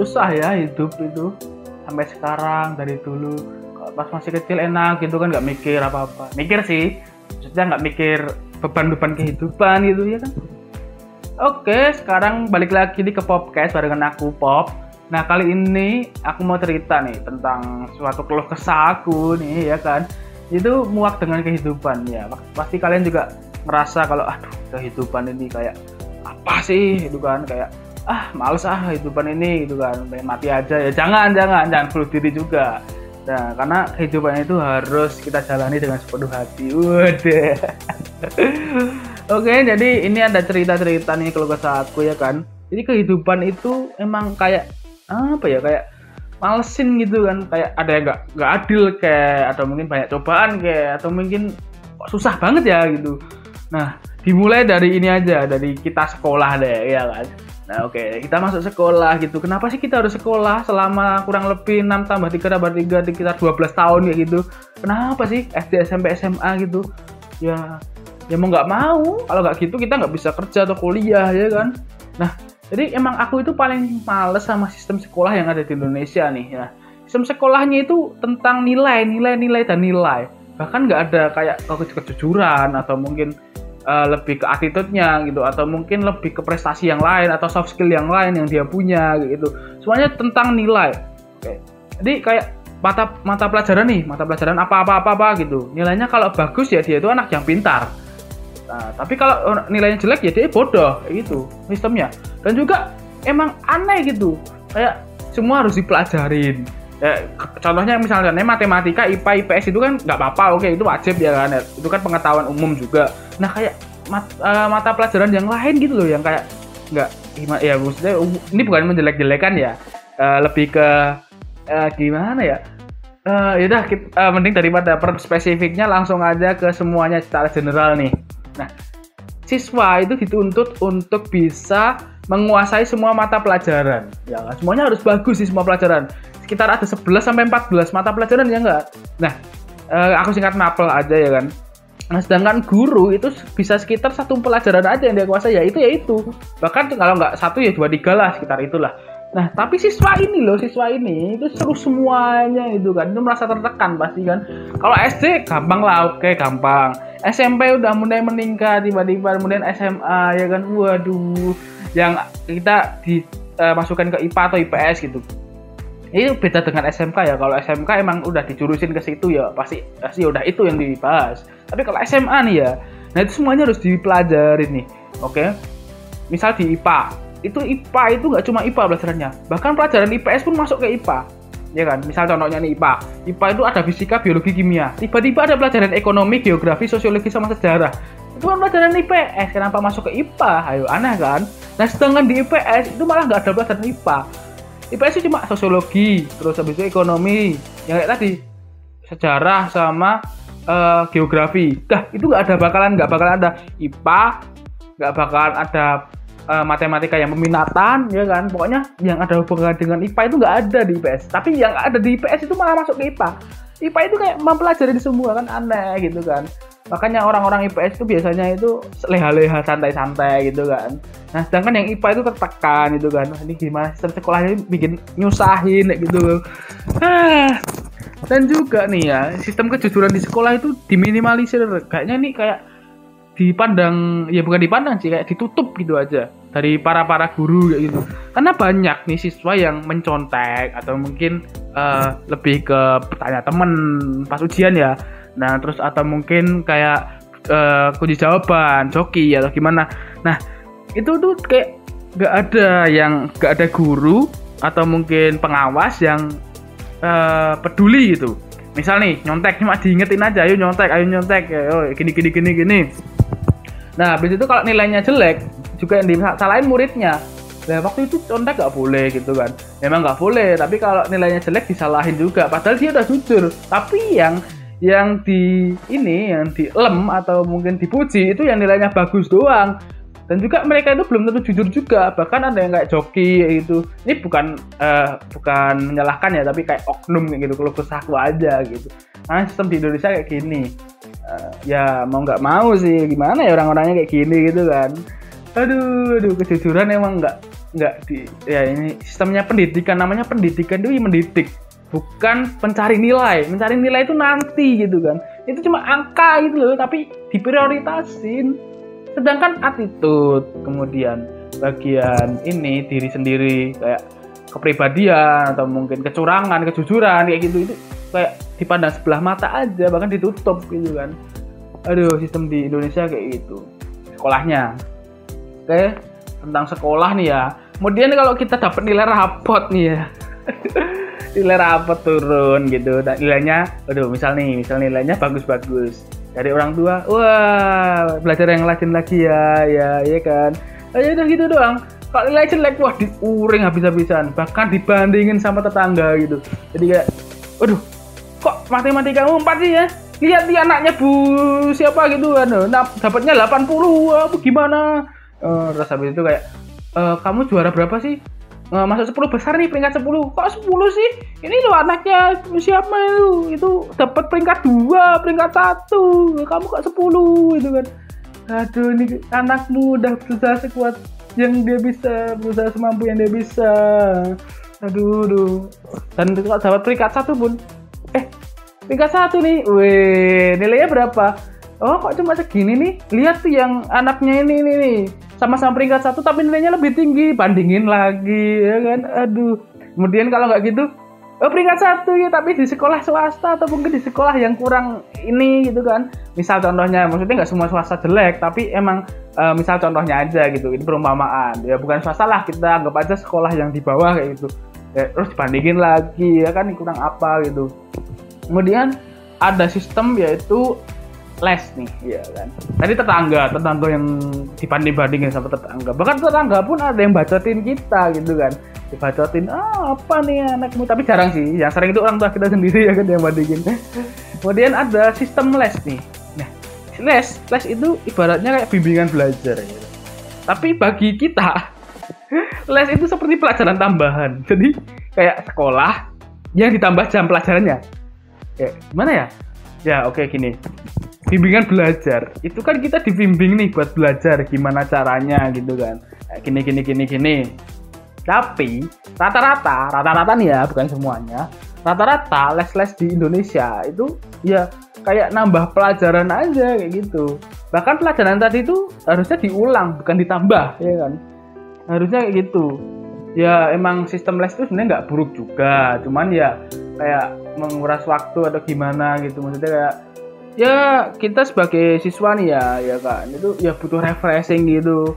susah ya hidup itu sampai sekarang dari dulu pas masih kecil enak gitu kan nggak mikir apa-apa mikir sih maksudnya nggak mikir beban-beban kehidupan gitu ya kan Oke, sekarang balik lagi nih ke podcast barengan aku Pop. Nah, kali ini aku mau cerita nih tentang suatu keluh kesah aku nih ya kan. Itu muak dengan kehidupan ya. Pasti kalian juga ngerasa kalau aduh, kehidupan ini kayak apa sih itu kan kayak ah males ah kehidupan ini gitu kan pengen mati aja ya. Jangan jangan jangan perlu diri juga. Nah karena kehidupan itu harus kita jalani dengan sepenuh hati. Udah oke jadi ini ada cerita-cerita nih kalau aku ya kan. Jadi kehidupan itu emang kayak apa ya kayak malesin gitu kan. Kayak ada yang nggak nggak adil kayak atau mungkin banyak cobaan kayak atau mungkin susah banget ya gitu. Nah dimulai dari ini aja dari kita sekolah deh ya kan Nah oke, okay. kita masuk sekolah gitu. Kenapa sih kita harus sekolah selama kurang lebih 6 tambah 3 tambah 3 sekitar 12 tahun kayak gitu? Kenapa sih SD, SMP, SMA gitu? Ya, ya mau nggak mau. Kalau nggak gitu kita nggak bisa kerja atau kuliah ya kan? Nah, jadi emang aku itu paling males sama sistem sekolah yang ada di Indonesia nih ya. Sistem sekolahnya itu tentang nilai, nilai, nilai dan nilai. Bahkan nggak ada kayak kejujuran atau mungkin uh, lebih ke attitude-nya gitu atau mungkin lebih ke prestasi yang lain atau soft skill yang lain yang dia punya gitu. Semuanya tentang nilai. Oke. Jadi kayak mata mata pelajaran nih, mata pelajaran apa-apa apa-apa gitu. Nilainya kalau bagus ya dia itu anak yang pintar. Nah, tapi kalau nilainya jelek ya dia bodoh gitu sistemnya. Dan juga emang aneh gitu. Kayak semua harus dipelajarin ya, contohnya misalnya matematika IPA IPS itu kan nggak apa-apa oke itu wajib ya kan itu kan pengetahuan umum juga. Nah kayak mat, uh, mata pelajaran yang lain gitu loh yang kayak nggak ya maksudnya ini bukan menjelek-jelekan ya. Uh, lebih ke uh, gimana ya? Uh, yaudah kita, uh, mending daripada per spesifiknya langsung aja ke semuanya secara general nih. Nah siswa itu dituntut untuk bisa menguasai semua mata pelajaran. Ya semuanya harus bagus sih semua pelajaran sekitar ada 11 sampai 14 mata pelajaran ya enggak nah uh, aku singkat mapel aja ya kan Nah, sedangkan guru itu bisa sekitar satu pelajaran aja yang dia kuasai ya itu ya itu. Bahkan kalau nggak satu ya dua tiga lah sekitar itulah. Nah, tapi siswa ini loh, siswa ini itu seru semuanya itu kan. Itu merasa tertekan pasti kan. Kalau SD gampang lah, oke gampang. SMP udah mulai meningkat tiba-tiba kemudian SMA ya kan. Waduh, yang kita dimasukkan uh, ke IPA atau IPS gitu ini beda dengan SMK ya kalau SMK emang udah dijurusin ke situ ya pasti pasti udah itu yang dibahas tapi kalau SMA nih ya nah itu semuanya harus dipelajari nih oke okay? misal di IPA itu IPA itu nggak cuma IPA pelajarannya bahkan pelajaran IPS pun masuk ke IPA ya kan misal contohnya nih IPA IPA itu ada fisika biologi kimia tiba-tiba ada pelajaran ekonomi geografi sosiologi sama sejarah itu kan pelajaran IPS kenapa masuk ke IPA ayo aneh kan nah sedangkan di IPS itu malah nggak ada pelajaran IPA IPS cuma sosiologi, terus habis itu ekonomi, yang kayak tadi sejarah sama uh, geografi. Dah itu nggak ada bakalan nggak bakalan ada IPA, nggak bakalan ada uh, matematika yang peminatan, ya kan? Pokoknya yang ada hubungan dengan IPA itu nggak ada di IPS. Tapi yang ada di IPS itu malah masuk ke IPA. IPA itu kayak mempelajari semua kan aneh gitu kan makanya orang-orang IPS itu biasanya itu leha-leha santai-santai gitu kan. Nah sedangkan yang IPA itu tertekan gitu kan. Ini gimana sistem sekolahnya bikin nyusahin gitu. Ah dan juga nih ya sistem kejujuran di sekolah itu diminimalisir. Kayaknya nih kayak dipandang ya bukan dipandang sih kayak ditutup gitu aja dari para para guru kayak gitu. Karena banyak nih siswa yang mencontek atau mungkin uh, lebih ke bertanya temen pas ujian ya Nah, terus atau mungkin kayak uh, kunci jawaban, joki atau gimana. Nah, itu tuh kayak gak ada yang gak ada guru atau mungkin pengawas yang uh, peduli gitu. Misal nih nyontek cuma diingetin aja, ayo nyontek, ayo nyontek, ayo gini gini gini gini. Nah, habis itu kalau nilainya jelek juga yang disalahin muridnya. Nah, waktu itu contek gak boleh gitu kan. Memang gak boleh, tapi kalau nilainya jelek disalahin juga. Padahal dia udah jujur. Tapi yang yang di ini yang di lem atau mungkin dipuji itu yang nilainya bagus doang. Dan juga mereka itu belum tentu jujur juga. Bahkan ada yang kayak joki itu ini bukan uh, bukan menyalahkan ya tapi kayak oknum gitu. Kalau kesahku aja gitu. Nah sistem di Indonesia kayak gini. Uh, ya mau nggak mau sih. Gimana ya orang-orangnya kayak gini gitu kan. Aduh aduh kejujuran emang nggak nggak di ya ini sistemnya pendidikan. Namanya pendidikan itu mendidik bukan pencari nilai. Mencari nilai itu nanti gitu kan. Itu cuma angka gitu loh tapi diprioritasin. Sedangkan attitude kemudian. Bagian ini diri sendiri kayak kepribadian atau mungkin kecurangan kejujuran kayak gitu. Itu kayak dipandang sebelah mata aja bahkan ditutup gitu kan. Aduh sistem di Indonesia kayak gitu. Sekolahnya. Oke tentang sekolah nih ya. Kemudian kalau kita dapat nilai rapot nih ya nilai rapot turun gitu. Dan nilainya aduh misal nih misal nilainya bagus-bagus. Dari orang tua wah belajar yang rajin lagi ya ya ya kan. Aja udah gitu doang. Kalau nilai jelek? Wah diuring habis-habisan. Bahkan dibandingin sama tetangga gitu. Jadi kayak aduh kok matematikamu empat sih ya? Lihat di anaknya bu siapa gitu kan nah, dapatnya 80 apa gimana? Uh, terus habis itu kayak uh, kamu juara berapa sih uh, masuk 10 besar nih peringkat 10 kok 10 sih? Ini lo anaknya siapa itu? Itu dapat peringkat 2 peringkat 1 kamu kok 10 itu kan. Aduh ini anakmu udah berusaha sekuat yang dia bisa berusaha semampu yang dia bisa. Aduh aduh. Dan kalau dapat peringkat satu pun? Eh peringkat satu nih. Weh nilainya berapa? Oh kok cuma segini nih? Lihat tuh yang anaknya ini ini nih sama-sama peringkat satu tapi nilainya lebih tinggi. Bandingin lagi ya kan? Aduh. Kemudian kalau nggak gitu oh peringkat satu ya tapi di sekolah swasta atau mungkin di sekolah yang kurang ini gitu kan. Misal contohnya maksudnya nggak semua swasta jelek tapi emang uh, misal contohnya aja gitu ini perumpamaan. Ya bukan swasta lah kita anggap aja sekolah yang di bawah kayak gitu. Ya, terus dibandingin lagi ya kan kurang apa gitu. Kemudian ada sistem yaitu les nih. Ya kan. Tadi tetangga tetangga yang dibanding bandingin sama tetangga. Bahkan tetangga pun ada yang bacotin kita gitu kan. Dibacotin ah apa nih anakmu? Tapi jarang sih. Yang sering itu orang tua kita sendiri ya kan yang bandingin. Kemudian ada sistem les nih. Nah les les itu ibaratnya kayak bimbingan belajar ya. tapi bagi kita les itu seperti pelajaran tambahan. Jadi kayak sekolah yang ditambah jam pelajarannya. Kayak gimana ya? Ya oke okay, gini bimbingan belajar. Itu kan kita dibimbing nih buat belajar gimana caranya gitu kan. Gini gini gini gini. Tapi rata-rata rata-rata nih ya bukan semuanya. Rata-rata les-les di Indonesia itu ya kayak nambah pelajaran aja kayak gitu. Bahkan pelajaran tadi itu harusnya diulang bukan ditambah ya kan? Harusnya kayak gitu. Ya emang sistem les itu sebenarnya nggak buruk juga. Cuman ya kayak menguras waktu atau gimana gitu. Maksudnya kayak ya kita sebagai siswa nih ya ya kan itu ya butuh refreshing gitu.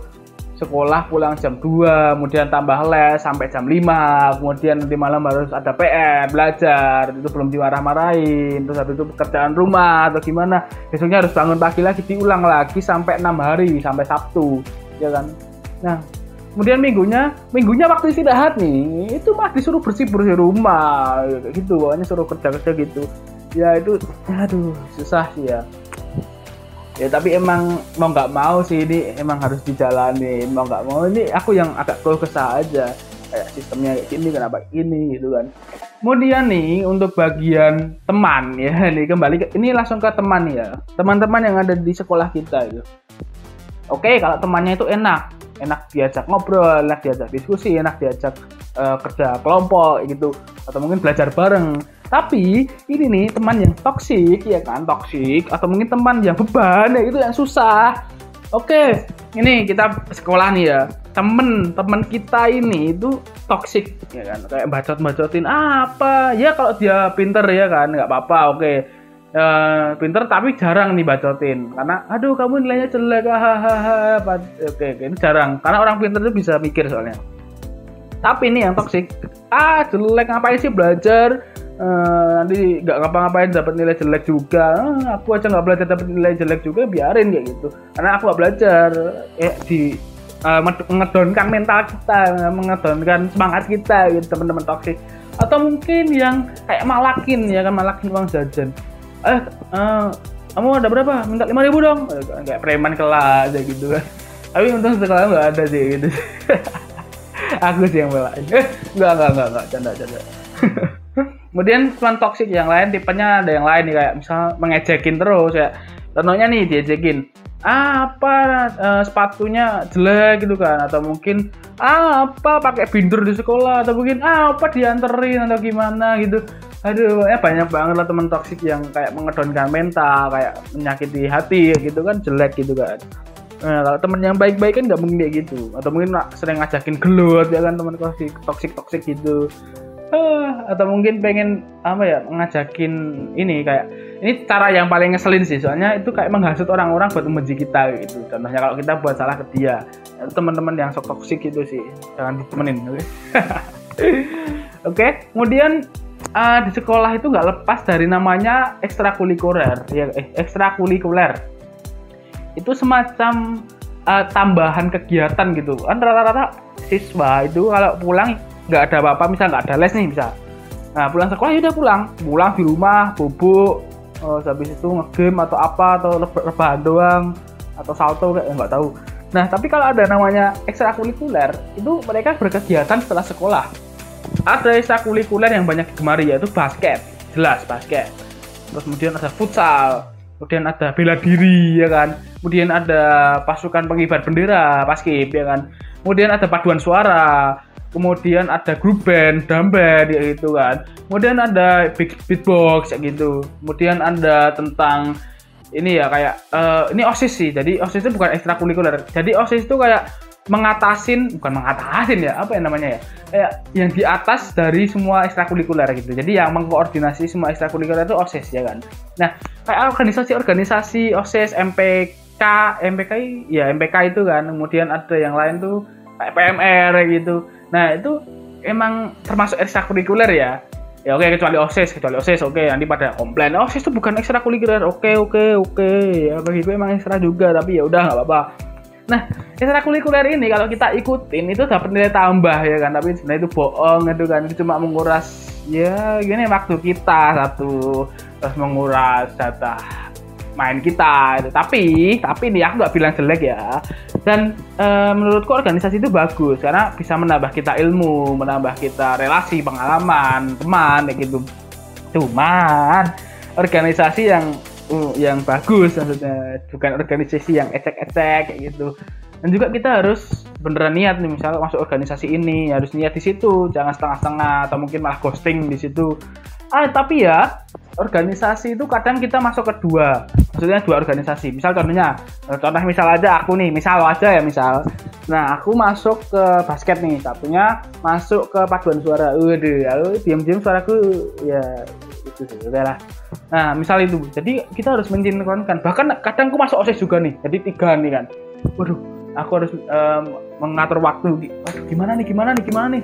Sekolah pulang jam 2 kemudian tambah les sampai jam 5 kemudian nanti malam harus ada PR belajar. Itu belum dimarah-marahin terus habis itu pekerjaan rumah atau gimana. Besoknya harus bangun pagi lagi diulang lagi sampai enam hari sampai Sabtu. Ya kan? Nah kemudian minggunya minggunya waktu istirahat nih itu mah disuruh bersih bersih rumah gitu. Pokoknya suruh kerja kerja gitu ya itu aduh susah sih ya. Ya tapi emang mau nggak mau sih ini emang harus dijalani mau nggak mau ini aku yang agak keluh kesah aja. Kayak sistemnya kayak gini kenapa ini gitu kan. Kemudian nih untuk bagian teman ya nih kembali ke ini langsung ke teman ya. Teman-teman yang ada di sekolah kita itu. Oke kalau temannya itu enak. Enak diajak ngobrol enak diajak diskusi enak diajak uh, kerja kelompok gitu. Atau mungkin belajar bareng tapi ini nih teman yang toksik ya kan? Toksik atau mungkin teman yang beban ya itu yang susah. Oke ini kita sekolah nih ya. Temen temen kita ini itu toksik ya kan? Kayak bacot bacotin apa? Ya kalau dia pinter ya kan? Nggak apa-apa oke. Uh, pinter tapi jarang nih bacotin. Karena aduh kamu nilainya jelek hahaha. Oke ini jarang. Karena orang pinter itu bisa mikir soalnya. Tapi ini yang toksik ah jelek ngapain sih belajar Uh, nanti nggak ngapa-ngapain dapat nilai jelek juga. Uh, aku aja nggak belajar dapat nilai jelek juga biarin kayak gitu. Karena aku nggak belajar. Eh di uh, mengedonkan mental kita mengedonkan semangat kita gitu teman-teman toksik atau mungkin yang kayak malakin ya kan malakin uang jajan. Eh uh, kamu ada berapa? Minta lima ribu dong. Kayak preman kelas aja gitu kan. Tapi untung sekolah nggak ada sih gitu. Aku sih yang belain. Eh nggak nggak nggak nggak canda canda kemudian teman toksik yang lain tipenya ada yang lain nih kayak misal mengejekin terus ya contohnya nih diejekin apa uh, sepatunya jelek gitu kan atau mungkin apa pakai bindur di sekolah atau mungkin apa dianterin atau gimana gitu aduh ya banyak banget lah teman toksik yang kayak mengedonkan mental kayak menyakiti hati gitu kan jelek gitu kan Nah, kalau temen yang baik-baik kan nggak mungkin kayak gitu. Atau mungkin sering ngajakin gelut ya kan teman toksik toksik toksik gitu. Uh, atau mungkin pengen apa ya ngajakin ini kayak ini cara yang paling ngeselin sih soalnya itu kayak menghasut orang-orang buat membenci kita gitu contohnya kalau kita buat salah ke dia teman-teman yang sok toksik gitu sih jangan ditemenin oke okay? oke okay? kemudian uh, di sekolah itu nggak lepas dari namanya ekstrakurikuler ya eh ekstrakurikuler itu semacam uh, tambahan kegiatan gitu kan rata-rata siswa itu kalau pulang nggak ada apa-apa misal nggak ada les nih bisa. Nah pulang sekolah ya udah pulang. Pulang di rumah bubuk uh, habis itu ngegame atau apa atau rebahan doang atau salto kayak nggak tahu. Nah tapi kalau ada namanya ekstrakurikuler itu mereka berkegiatan setelah sekolah. Ada ekstrakurikuler yang banyak digemari yaitu basket. Jelas basket. Terus kemudian ada futsal kemudian ada bela diri ya kan. Kemudian ada pasukan pengibar bendera paskib ya kan. Kemudian ada paduan suara kemudian ada grup band drum band ya gitu kan. Kemudian ada beat beatbox ya gitu. Kemudian ada tentang ini ya kayak uh, ini osis sih. Jadi osis itu bukan ekstrakurikuler. Jadi osis itu kayak mengatasin bukan mengatasin ya apa yang namanya ya? Kayak yang di atas dari semua ekstrakurikuler gitu. Jadi yang mengkoordinasi semua ekstrakurikuler itu osis ya kan? Nah kayak organisasi-organisasi osis MPK MPK ya MPK itu kan. Kemudian ada yang lain tuh kayak PMR gitu nah itu emang termasuk ekstrakurikuler ya. Ya oke kecuali osis kecuali osis oke nanti pada komplain osis itu bukan ekstrakurikuler. Oke oke oke. Ya bagi gue emang ekstra juga tapi ya udah nggak apa-apa. Nah, ekstrakurikuler ini kalau kita ikutin itu dapat nilai tambah ya kan, tapi sebenarnya itu bohong itu kan, itu cuma menguras ya gini waktu kita satu terus menguras data main kita itu. Tapi tapi ini aku nggak bilang jelek ya dan e, menurutku organisasi itu bagus karena bisa menambah kita ilmu menambah kita relasi pengalaman teman kayak gitu. Cuman organisasi yang uh, yang bagus maksudnya bukan organisasi yang ecek-ecek kayak gitu. Dan juga kita harus beneran niat nih misalnya masuk organisasi ini harus niat di situ jangan setengah-setengah atau mungkin malah ghosting di situ. Ah tapi ya organisasi itu kadang kita masuk ke maksudnya dua organisasi. Misal contohnya eh, contoh misal aja aku nih misal aja ya misal. Nah aku masuk ke basket nih satunya masuk ke paduan suara. Udah aku diam-diam suaraku ya itu sih udah lah. Nah misal itu. Jadi kita harus mensinkronkan bahkan kadang aku masuk osis juga nih jadi tiga nih kan. Waduh aku harus um, mengatur waktu. Waduh gimana nih gimana nih gimana nih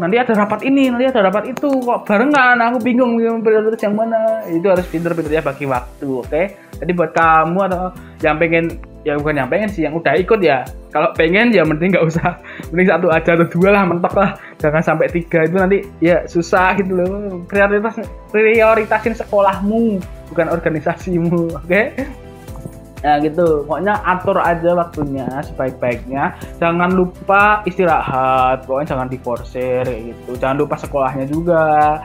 nanti ada rapat ini nanti ada rapat itu. Kok barengan? Aku bingung prioritas yang mana? Itu harus pinter-pinter ya bagi waktu oke? Okay? jadi buat kamu atau yang pengen ya bukan yang pengen sih yang udah ikut ya. Kalau pengen ya mending nggak usah. Mending satu aja atau dua lah mentok lah. Jangan sampai tiga itu nanti ya susah gitu loh. Prioritas prioritasin sekolahmu bukan organisasimu oke? okay? Nah gitu, pokoknya atur aja waktunya sebaik-baiknya. Jangan lupa istirahat, pokoknya jangan diforsir gitu. Jangan lupa sekolahnya juga.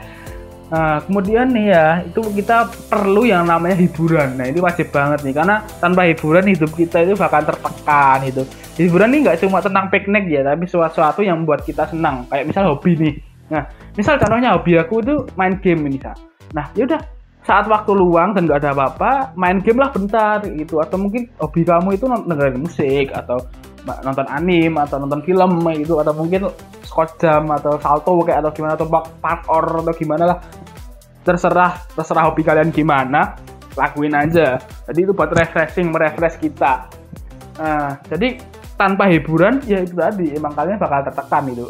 Nah, kemudian nih ya, itu kita perlu yang namanya hiburan. Nah, ini wajib banget nih, karena tanpa hiburan hidup kita itu bakal tertekan gitu. Hiburan ini nggak cuma tentang piknik ya, tapi sesuatu yang membuat kita senang. Kayak misal hobi nih. Nah, misal contohnya hobi aku itu main game ini, Kak. Nah, yaudah saat waktu luang dan nggak ada apa-apa, main game lah bentar gitu. Atau mungkin hobi kamu itu dengerin musik atau nonton anime atau nonton film gitu. Atau mungkin scott jam atau salto kayak atau gimana atau parkour atau gimana lah. Terserah terserah hobi kalian gimana lakuin aja. Jadi itu buat refreshing merefresh kita. Nah, jadi tanpa hiburan ya itu tadi emang kalian bakal tertekan itu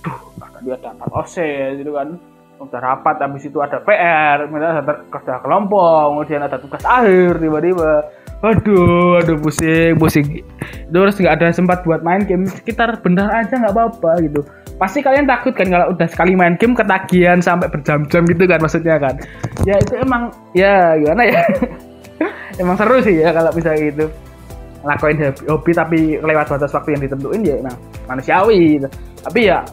duh tadi ada empat osis gitu kan udah rapat habis itu ada PR kemudian ada kerja kelompok kemudian ada tugas akhir tiba-tiba. Aduh aduh pusing pusing. Itu harus nggak ada sempat buat main game sekitar bentar aja nggak apa-apa gitu. Pasti kalian takut kan kalau udah sekali main game ketagihan sampai berjam-jam gitu kan maksudnya kan. Ya itu emang ya gimana ya? Emang seru sih ya kalau bisa gitu. Lakuin hobi tapi lewat batas waktu yang ditentuin ya emang manusiawi gitu. tapi ya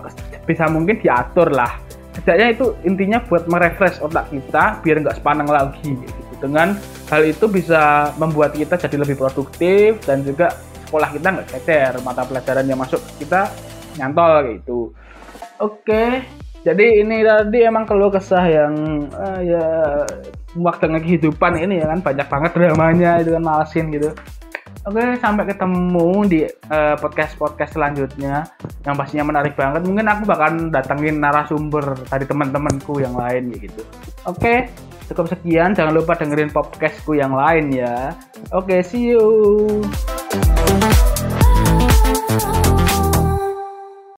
bisa mungkin diatur lah setidaknya itu intinya buat merefresh otak kita biar nggak sepaneng lagi. Gitu dengan hal itu bisa membuat kita jadi lebih produktif dan juga sekolah kita nggak cecer mata pelajaran yang masuk kita nyantol gitu. Oke jadi ini tadi emang keluh kesah yang uh, ya waktu kehidupan ini ya kan banyak banget dramanya itu kan malesin gitu Oke, sampai ketemu di uh, podcast-podcast selanjutnya yang pastinya menarik banget. Mungkin aku bakal datengin narasumber dari teman-temanku yang lain gitu. Oke, cukup sekian. Jangan lupa dengerin podcastku yang lain ya. Oke, see you.